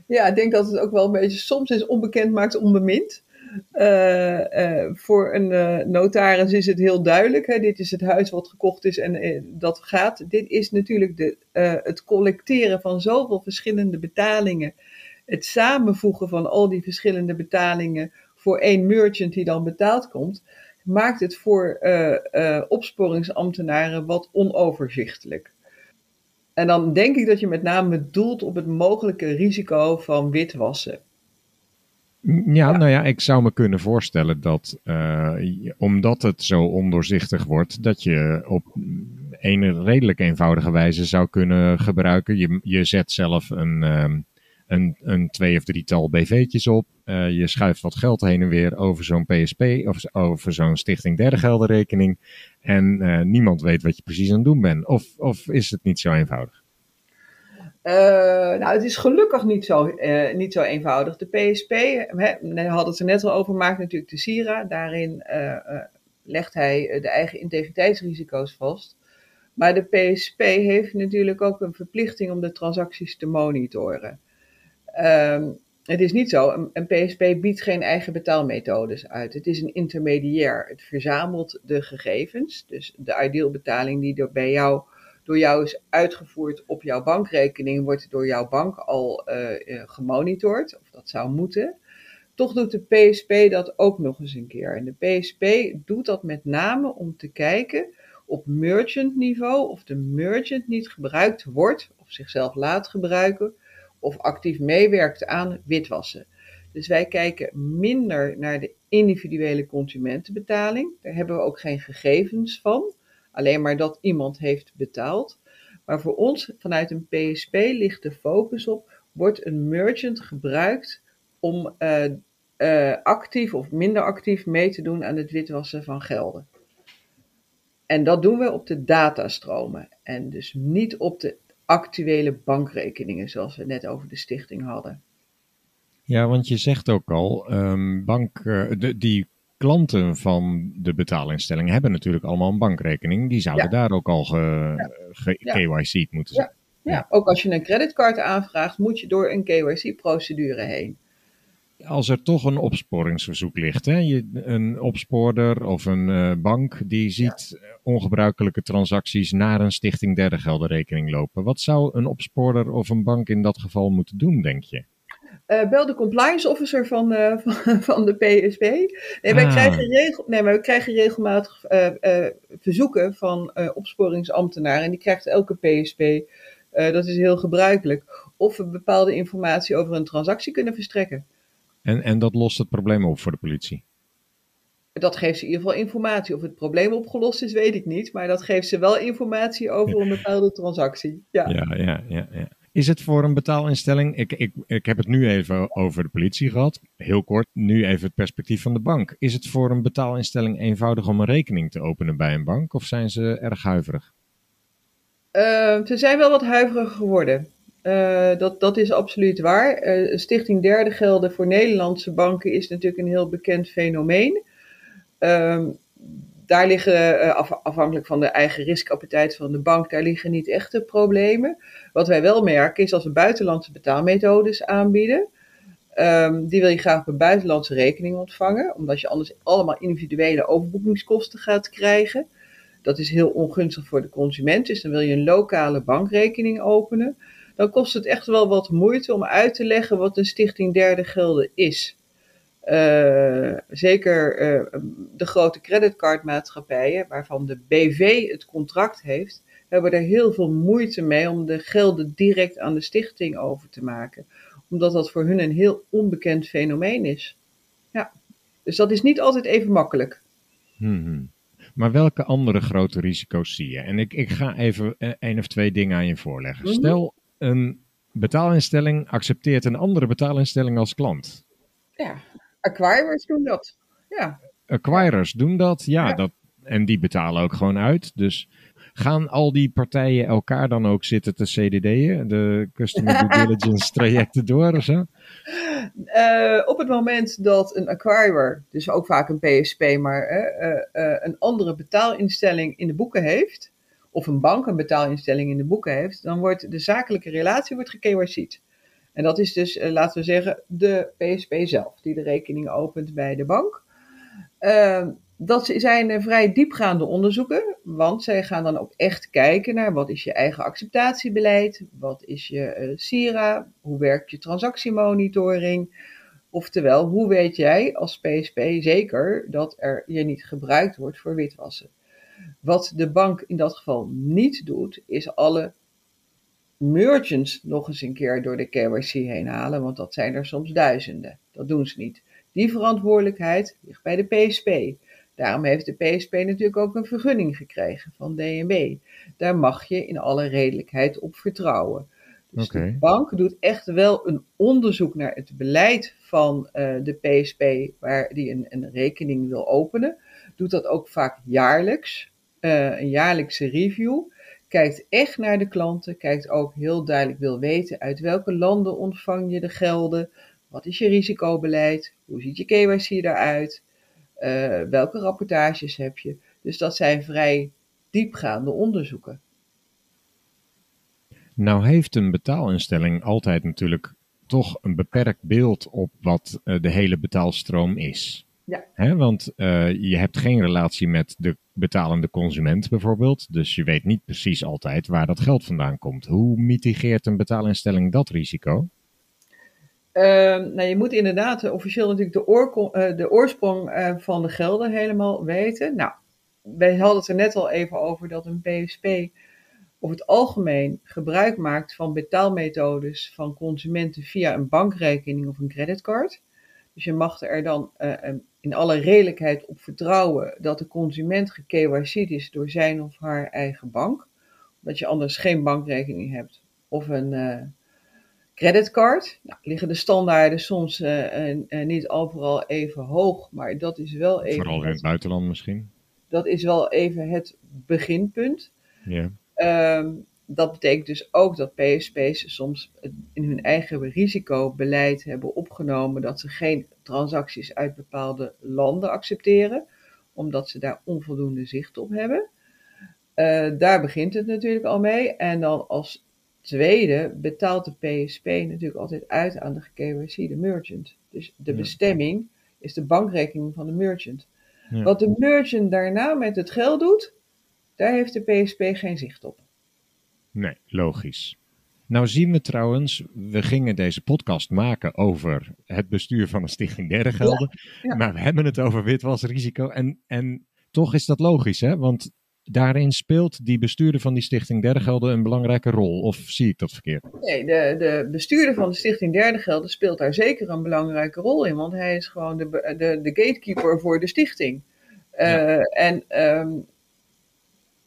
Ja, ik denk dat het ook wel een beetje soms is onbekend maakt onbemind. Eh, eh, voor een eh, notaris is het heel duidelijk. Hè? Dit is het huis wat gekocht is en dat gaat. Dit is natuurlijk de, het collecteren van zoveel verschillende betalingen. Het samenvoegen van al die verschillende betalingen voor één merchant die dan betaald komt. Maakt het voor opsporingsambtenaren wat onoverzichtelijk. En dan denk ik dat je met name doelt op het mogelijke risico van witwassen. Ja, nou ja, ik zou me kunnen voorstellen dat, eh, omdat het zo ondoorzichtig wordt, dat je op een redelijk eenvoudige wijze zou kunnen gebruiken. Je, je zet zelf een, ehm, een, een twee of drietal BV'tjes op. Eh, je schuift wat geld heen en weer over zo'n PSP of over zo'n Stichting Derde Gelderrekening. En eh, niemand weet wat je precies aan het doen bent. Of, of is het niet zo eenvoudig? Uh, nou, het is gelukkig niet zo, uh, niet zo eenvoudig. De PSP, we hadden het er net al over, maakt natuurlijk de SIRA. Daarin uh, legt hij de eigen integriteitsrisico's vast. Maar de PSP heeft natuurlijk ook een verplichting om de transacties te monitoren. Um, het is niet zo, een, een, PSP biedt geen eigen betaalmethodes uit. Het is een intermediair. Het verzamelt de gegevens, dus de ideal betaling die door, bij jou, door jou is uitgevoerd op jouw bankrekening, wordt door jouw bank al uh, gemonitord, of dat zou moeten. Toch doet de PSP dat ook nog eens een keer. En de PSP doet dat met name om te kijken op merchant niveau of de merchant niet gebruikt wordt of zichzelf laat gebruiken of actief meewerkt aan witwassen. Dus wij kijken minder naar de individuele consumentenbetaling. Daar hebben we ook geen gegevens van. Alleen maar dat iemand heeft betaald. Maar voor ons vanuit een PSP ligt de focus op: wordt een merchant gebruikt om uh, uh, actief of minder actief mee te doen aan het witwassen van gelden? En dat doen we op de datastromen en dus niet op de actuele bankrekeningen, zoals we net over de stichting hadden. Ja, want je zegt ook al, um, bank, de, die klanten van de betaalinstelling hebben natuurlijk allemaal een bankrekening. Die zouden daar ook al ge, ja. ge KYC'd moeten zijn. Ja. ja, ook als je een creditcard aanvraagt, moet je door een KYC-procedure heen als er toch een opsporingsverzoek ligt, hè? Je, een opspoorder of een uh, bank die ziet ongebruikelijke transacties naar een stichting derde geldenrekening lopen. Wat zou een opsporder of een bank in dat geval moeten doen, denk je? Uh, bel de compliance officer van, uh, van, van, de PSB. Nee, wij ah. krijgen regel, nee, maar we krijgen regelmatig verzoeken van opsporingsambtenaren. En die krijgt elke PSB. dat is heel gebruikelijk. Of we bepaalde informatie over een transactie kunnen verstrekken. En, en dat lost het probleem op voor de politie? Dat geeft ze in ieder geval informatie. Of het probleem opgelost is, weet ik niet. Maar dat geeft ze wel informatie over een bepaalde transactie. Ja, ja, ja. ja, ja. Is het voor een betaalinstelling? Ik, ik, ik heb het nu even over de politie gehad. Heel kort, nu even het perspectief van de bank. Is het voor een betaalinstelling eenvoudig om een rekening te openen bij een bank? Of zijn ze erg huiverig? Uh, ze zijn wel wat huiverig geworden. Uh, dat, dat is absoluut waar. Uh, Stichting Derde Gelden voor Nederlandse banken is natuurlijk een heel bekend fenomeen. Daar liggen, af, afhankelijk van de eigen riskappetit van de bank, daar liggen niet echte problemen. Wat wij wel merken is als we buitenlandse betaalmethodes aanbieden. Um, die wil je graag op een buitenlandse rekening ontvangen, omdat je anders allemaal individuele overboekingskosten gaat krijgen. Dat is heel ongunstig voor de consument, dus dan wil je een lokale bankrekening openen dan kost het echt wel wat moeite om uit te leggen wat een stichting derde gelden is. Uh, zeker uh, de grote creditcardmaatschappijen, waarvan de BV het contract heeft, hebben er heel veel moeite mee om de gelden direct aan de stichting over te maken. Omdat dat voor hun een heel onbekend fenomeen is. Ja, dus dat is niet altijd even makkelijk. Hmm. Maar welke andere grote risico's zie je? En ik, ik ga even één of twee dingen aan je voorleggen. Mm -hmm. Stel, een betaalinstelling accepteert een andere betaalinstelling als klant. Ja, acquirers doen dat. Ja. Acquirers doen dat, ja, Dat, en die betalen ook gewoon uit. Dus gaan al die partijen elkaar dan ook zitten te CDD'en, de Customer Due Diligence trajecten door of zo? Uh, op het moment dat een acquirer, dus ook vaak een PSP, maar uh, uh, een andere betaalinstelling in de boeken heeft, of een bank een betaalinstelling in de boeken heeft, dan wordt de zakelijke relatie wordt geKYC'd. En dat is dus, uh, laten we zeggen, de PSP zelf, die de rekening opent bij de bank. Uh, dat zijn vrij diepgaande onderzoeken, want zij gaan dan ook echt kijken naar wat is je eigen acceptatiebeleid, wat is je uh, SIRA, hoe werkt je transactiemonitoring. Oftewel, hoe weet jij als PSP zeker dat er je niet gebruikt wordt voor witwassen? Wat de bank in dat geval niet doet, is alle merchants nog eens een keer door de KYC heen halen, want dat zijn er soms duizenden. Dat doen ze niet. Die verantwoordelijkheid ligt bij de PSP. Daarom heeft de PSP natuurlijk ook een vergunning gekregen van DNB. Daar mag je in alle redelijkheid op vertrouwen. Dus okay. de bank doet echt wel een onderzoek naar het beleid van uh, de PSP waar die een, een rekening wil openen. Doet dat ook vaak jaarlijks uh, een jaarlijkse review. Kijkt echt naar de klanten, kijkt ook heel duidelijk, wil weten uit welke landen ontvang je de gelden, wat is je risicobeleid, hoe ziet je KYC eruit, uh, welke rapportages heb je. Dus dat zijn vrij diepgaande onderzoeken. Nou heeft een betaalinstelling altijd natuurlijk toch een beperkt beeld op wat uh, de hele betaalstroom is. Ja. Hè, want uh, je hebt geen relatie met de betalende consument bijvoorbeeld. Dus je weet niet precies altijd waar dat geld vandaan komt. Hoe mitigeert een betaalinstelling dat risico? Uh, nou, je moet inderdaad officieel natuurlijk de, oor, uh, de oorsprong uh, van de gelden helemaal weten. Nou, wij hadden het er net al even over dat een PSP over het algemeen gebruik maakt van betaalmethodes van consumenten via een bankrekening of een creditcard. Dus je mag er dan uh, in alle redelijkheid op vertrouwen dat de consument geKYC'd is door zijn of haar eigen bank. Omdat je anders geen bankrekening hebt of een uh, creditcard. Nou, liggen de standaarden soms uh, niet overal even hoog, maar dat is wel even. Vooral in het buitenland misschien. Dat is wel even het beginpunt. Ja. Um, dat betekent dus ook dat PSP's soms in hun eigen risicobeleid hebben opgenomen dat ze geen transacties uit bepaalde landen accepteren, omdat ze daar onvoldoende zicht op hebben. Uh, daar begint het natuurlijk al mee. En dan als tweede betaalt de PSP natuurlijk altijd uit aan de KYC, de merchant. Dus de bestemming is de bankrekening van de merchant. Ja. Wat de merchant daarna met het geld doet, daar heeft de PSP geen zicht op. Nee, logisch. Nou zien we trouwens, we gingen deze podcast maken over het bestuur van de Stichting Derde Gelden. ja. Maar we hebben het over witwasrisico. En, en toch is dat logisch, hè? Want daarin speelt die bestuurder van die Stichting Derde Gelden een belangrijke rol. Of zie ik dat verkeerd? Nee, de, de bestuurder van de Stichting Derde Gelden speelt daar zeker een belangrijke rol in, want hij is gewoon de, de, de gatekeeper voor de stichting. Eh, Ja. En ehm,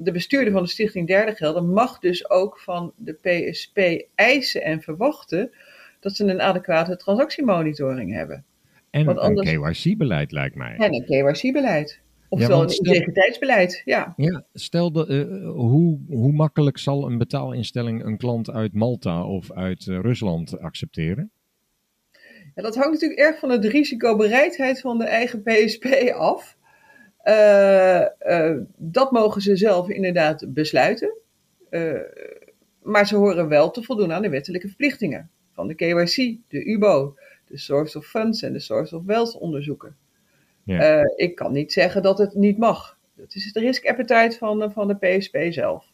de bestuurder van de Stichting Derde Gelden mag dus ook van de PSP eisen en verwachten dat ze een adequate transactiemonitoring hebben. En Want anders- een KYC-beleid lijkt mij. En een KYC-beleid. Oftewel want een integriteitsbeleid, ja. Ja, stel dat, eh, hoe, hoe makkelijk zal een betaalinstelling een klant uit Malta of uit eh, Rusland accepteren? Ja, dat hangt natuurlijk erg van de risicobereidheid van de eigen PSP af. Eh, eh, dat mogen ze zelf inderdaad besluiten. Eh, maar ze horen wel te voldoen aan de wettelijke verplichtingen van de KYC, de UBO, de Source of Funds en de Source of Wealth onderzoeken. Ja. Ik kan niet zeggen dat het niet mag. Dat is de risk appetite van, van de PSP zelf.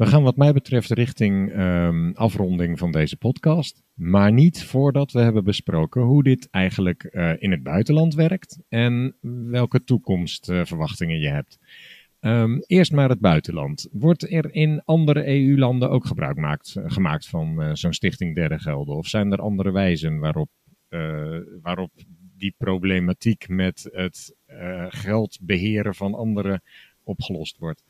We gaan wat mij betreft richting ehm, afronding van deze podcast. Maar niet voordat we hebben besproken hoe dit eigenlijk eh, in het buitenland werkt en welke toekomstverwachtingen je hebt. Ehm, eerst maar het buitenland. Wordt er in andere EU-landen ook gebruik maakt, gemaakt van eh, zo'n stichting derde gelden? Of zijn er andere wijzen waarop, eh, waarop die problematiek met het eh, geld beheren van anderen opgelost wordt?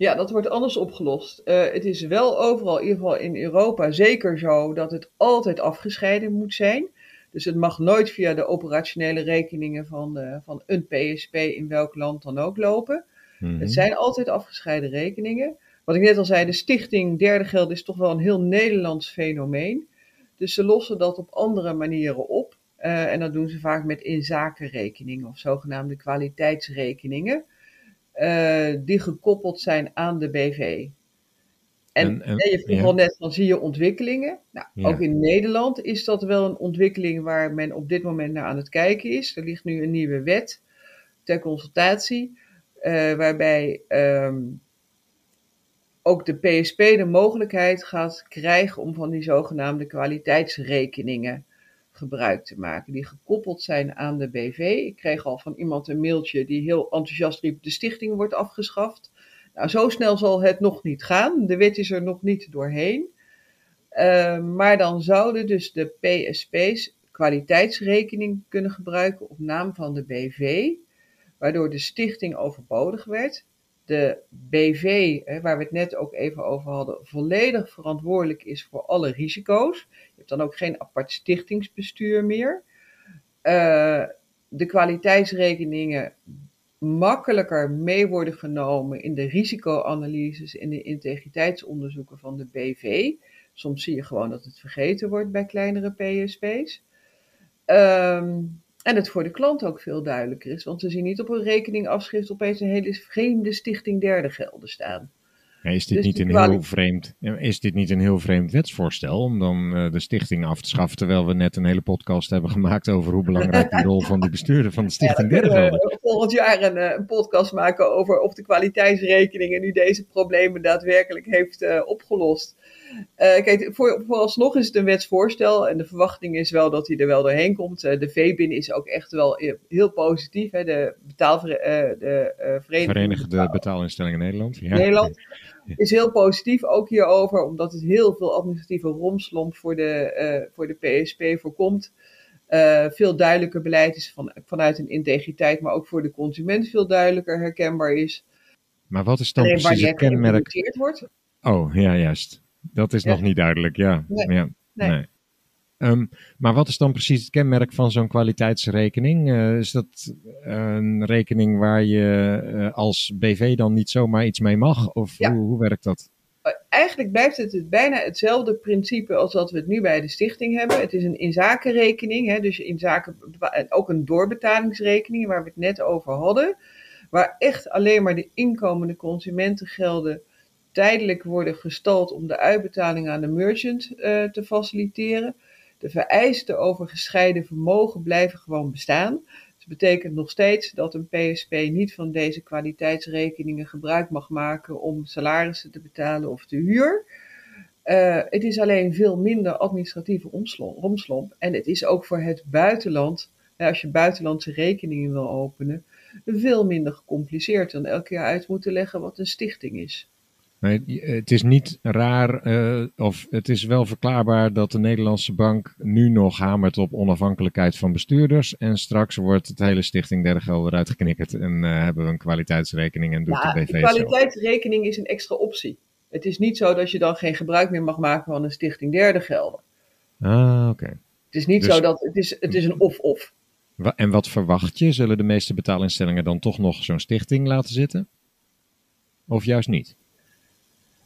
Ja, dat wordt anders opgelost. Eh, het is wel overal, in ieder geval in Europa, zeker zo dat het altijd afgescheiden moet zijn. Dus het mag nooit via de operationele rekeningen van, de, van een PSP in welk land dan ook lopen. Mhm. Het zijn altijd afgescheiden rekeningen. Wat ik net al zei, de stichting Derde Geld is toch wel een heel Nederlands fenomeen. Dus ze lossen dat op andere manieren op. Eh, en dat doen ze vaak met inzakenrekeningen of zogenaamde kwaliteitsrekeningen. Eh, die gekoppeld zijn aan de BV. En, En- en- je vroeg ja. al net van zie je ontwikkelingen. Nou, Ja. Ook in Nederland is dat wel een ontwikkeling waar men op dit moment naar aan het kijken is. Er ligt nu een nieuwe wet ter consultatie, eh, waarbij ehm, ook de PSP de mogelijkheid gaat krijgen om van die zogenaamde kwaliteitsrekeningen gebruik te maken, die gekoppeld zijn aan de BV. Ik kreeg al van iemand een mailtje die heel enthousiast riep: de stichting wordt afgeschaft. Nou, zo snel zal het nog niet gaan. De wet is er nog niet doorheen. Uh, maar dan zouden dus de PSP's kwaliteitsrekening kunnen gebruiken op naam van de BV, waardoor de stichting overbodig werd. De BV, hè, waar we het net ook even over hadden, volledig verantwoordelijk is voor alle risico's. Je hebt dan ook geen apart stichtingsbestuur meer. Uh, de kwaliteitsrekeningen makkelijker mee worden genomen in de risicoanalyses en de integriteitsonderzoeken van de BV. Soms zie je gewoon dat het vergeten wordt bij kleinere PSP's. Ehm, en het voor de klant ook veel duidelijker is, want ze zien niet op een rekeningafschrift opeens een hele vreemde stichting derde gelden staan. Ja, is, dit Dus niet een heel vreemd, is dit niet een heel vreemd wetsvoorstel om dan eh, de stichting af te schaffen, terwijl we net een hele podcast hebben gemaakt over hoe belangrijk die rol van die bestuurder van de stichting Ja, derde we volgend jaar een, eh, een podcast maken over of de kwaliteitsrekeningen nu deze problemen daadwerkelijk heeft eh, opgelost. Eh, kijk, voor, vooralsnog is het een wetsvoorstel en de verwachting is wel dat hij er wel doorheen komt. Eh, de VBIN is ook echt wel heel positief. Hè? De, betaalver, eh, de Vereniging Verenigde Betaalinstellingen Nederland. Ja. Nederland is heel positief ook hierover, omdat het heel veel administratieve romslomp voor de, voor de PSP voorkomt. Veel duidelijker beleid is van, vanuit een integriteit, maar ook voor de consument veel duidelijker herkenbaar is. Maar wat is dan Alleen precies het kenmerk? wordt. Oh, ja, juist. Dat is Ja. nog niet duidelijk, ja. Nee. ja. Nee. Ehm, maar wat is dan precies het kenmerk van zo'n kwaliteitsrekening? Eh, is dat een rekening waar je eh, als BV dan niet zomaar iets mee mag? Of Ja. hoe, hoe werkt dat? Eh, Eigenlijk blijft het, het bijna hetzelfde principe als wat we het nu bij de stichting hebben. Het is een inzakenrekening, hè, dus in zaken, en ook een doorbetalingsrekening waar we het net over hadden. Waar echt alleen maar de inkomende consumentengelden tijdelijk worden gestald om de uitbetaling aan de merchant eh, te faciliteren. De vereisten over gescheiden vermogen blijven gewoon bestaan. Dat betekent nog steeds dat een PSP niet van deze kwaliteitsrekeningen gebruik mag maken om salarissen te betalen of de huur. Eh, het is alleen veel minder administratieve omslo- romslomp. En het is ook voor het buitenland, nou, als je buitenlandse rekeningen wil openen, veel minder gecompliceerd dan elke jaar uit moeten leggen wat een stichting is. Nee, het is niet raar, eh, of het is wel verklaarbaar dat de Nederlandse bank nu nog hamert op onafhankelijkheid van bestuurders. En straks wordt het hele Stichting Derde Gelden eruit geknikkerd en eh, hebben we een kwaliteitsrekening en doet Ja, de de BV zelf. kwaliteitsrekening is een extra optie. Het is niet zo dat je dan geen gebruik meer mag maken van een stichting derde gelden. Ah, oké. Het is niet Dus- zo dat het is, het is een of-of. En wat verwacht je? Zullen de meeste betaalinstellingen dan toch nog zo'n stichting laten zitten? Of juist niet?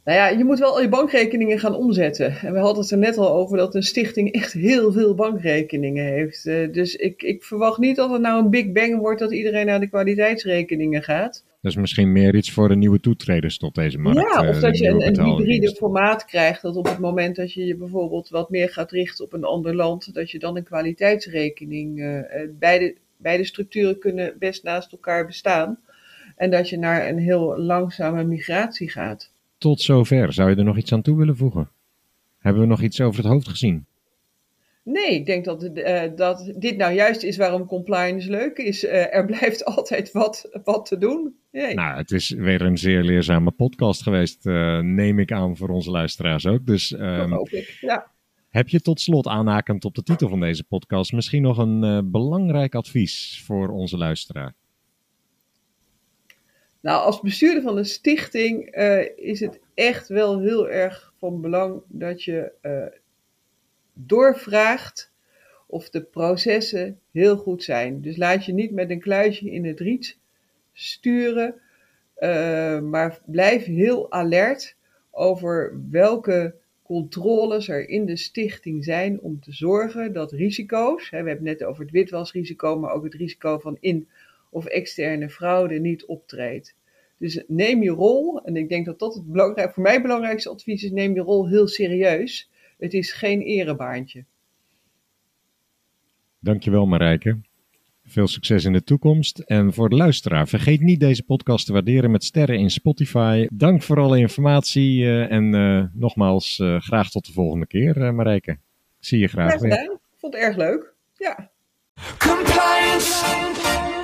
Nou ja, je moet wel al je bankrekeningen gaan omzetten. En we hadden het er net al over dat een stichting echt heel veel bankrekeningen heeft. Eh, dus ik, ik verwacht niet dat het nou een big bang wordt dat iedereen naar de kwaliteitsrekeningen gaat. Dat is misschien meer iets voor de nieuwe toetreders tot deze markt. ja, eh, of de dat je een, een hybride formaat krijgt. Dat op het moment dat je je bijvoorbeeld wat meer gaat richten op een ander land, dat je dan een kwaliteitsrekening. eh, eh, beide, beide structuren kunnen best naast elkaar bestaan. En dat je naar een heel langzame migratie gaat. Tot zover. Zou je er nog iets aan toe willen voegen? Hebben we nog iets over het hoofd gezien? Nee, ik denk dat, eh, dat dit nou juist is waarom compliance leuk is. Eh, er blijft altijd wat, wat te doen. Nou, het is weer een zeer leerzame podcast geweest, eh, neem ik aan voor onze luisteraars ook. Dus dat ehm, hoop ik. Ja. heb je tot slot aanhakend op de titel van deze podcast misschien nog een belangrijk advies voor onze luisteraar? Nou, als bestuurder van een stichting eh, is het echt wel heel erg van belang dat je eh, doorvraagt of de processen heel goed zijn. Dus laat je niet met een kluisje in het riet sturen, eh, maar blijf heel alert over welke controles er in de stichting zijn om te zorgen dat risico's, hè, we hebben het net over het witwasrisico, maar ook het risico van in- of externe fraude niet optreedt. Dus neem je rol, en ik denk dat dat het belangrijk, voor mij belangrijkste advies is, neem je rol heel serieus. Het is geen erebaantje. Dankjewel Marijke. Veel succes in de toekomst. En voor de luisteraar, vergeet niet deze podcast te waarderen met sterren in Spotify. Dank voor alle informatie eh, en eh, nogmaals eh, graag tot de volgende keer eh, Marijke. Ik zie je graag Graag weer. gedaan. Ik vond het erg leuk. Ja. Compliance.